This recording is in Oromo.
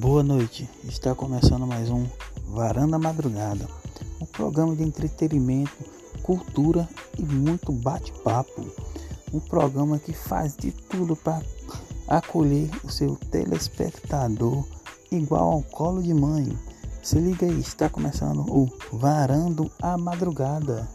Boa noite, está começando mais um Varanda Madrugada, um programa de entretenimento, cultura e muito bate-papo. Um programa que faz de tudo para acolher o seu telespectador igual ao colo de mãe. Se liga aí, está começando o Varando a Madrugada.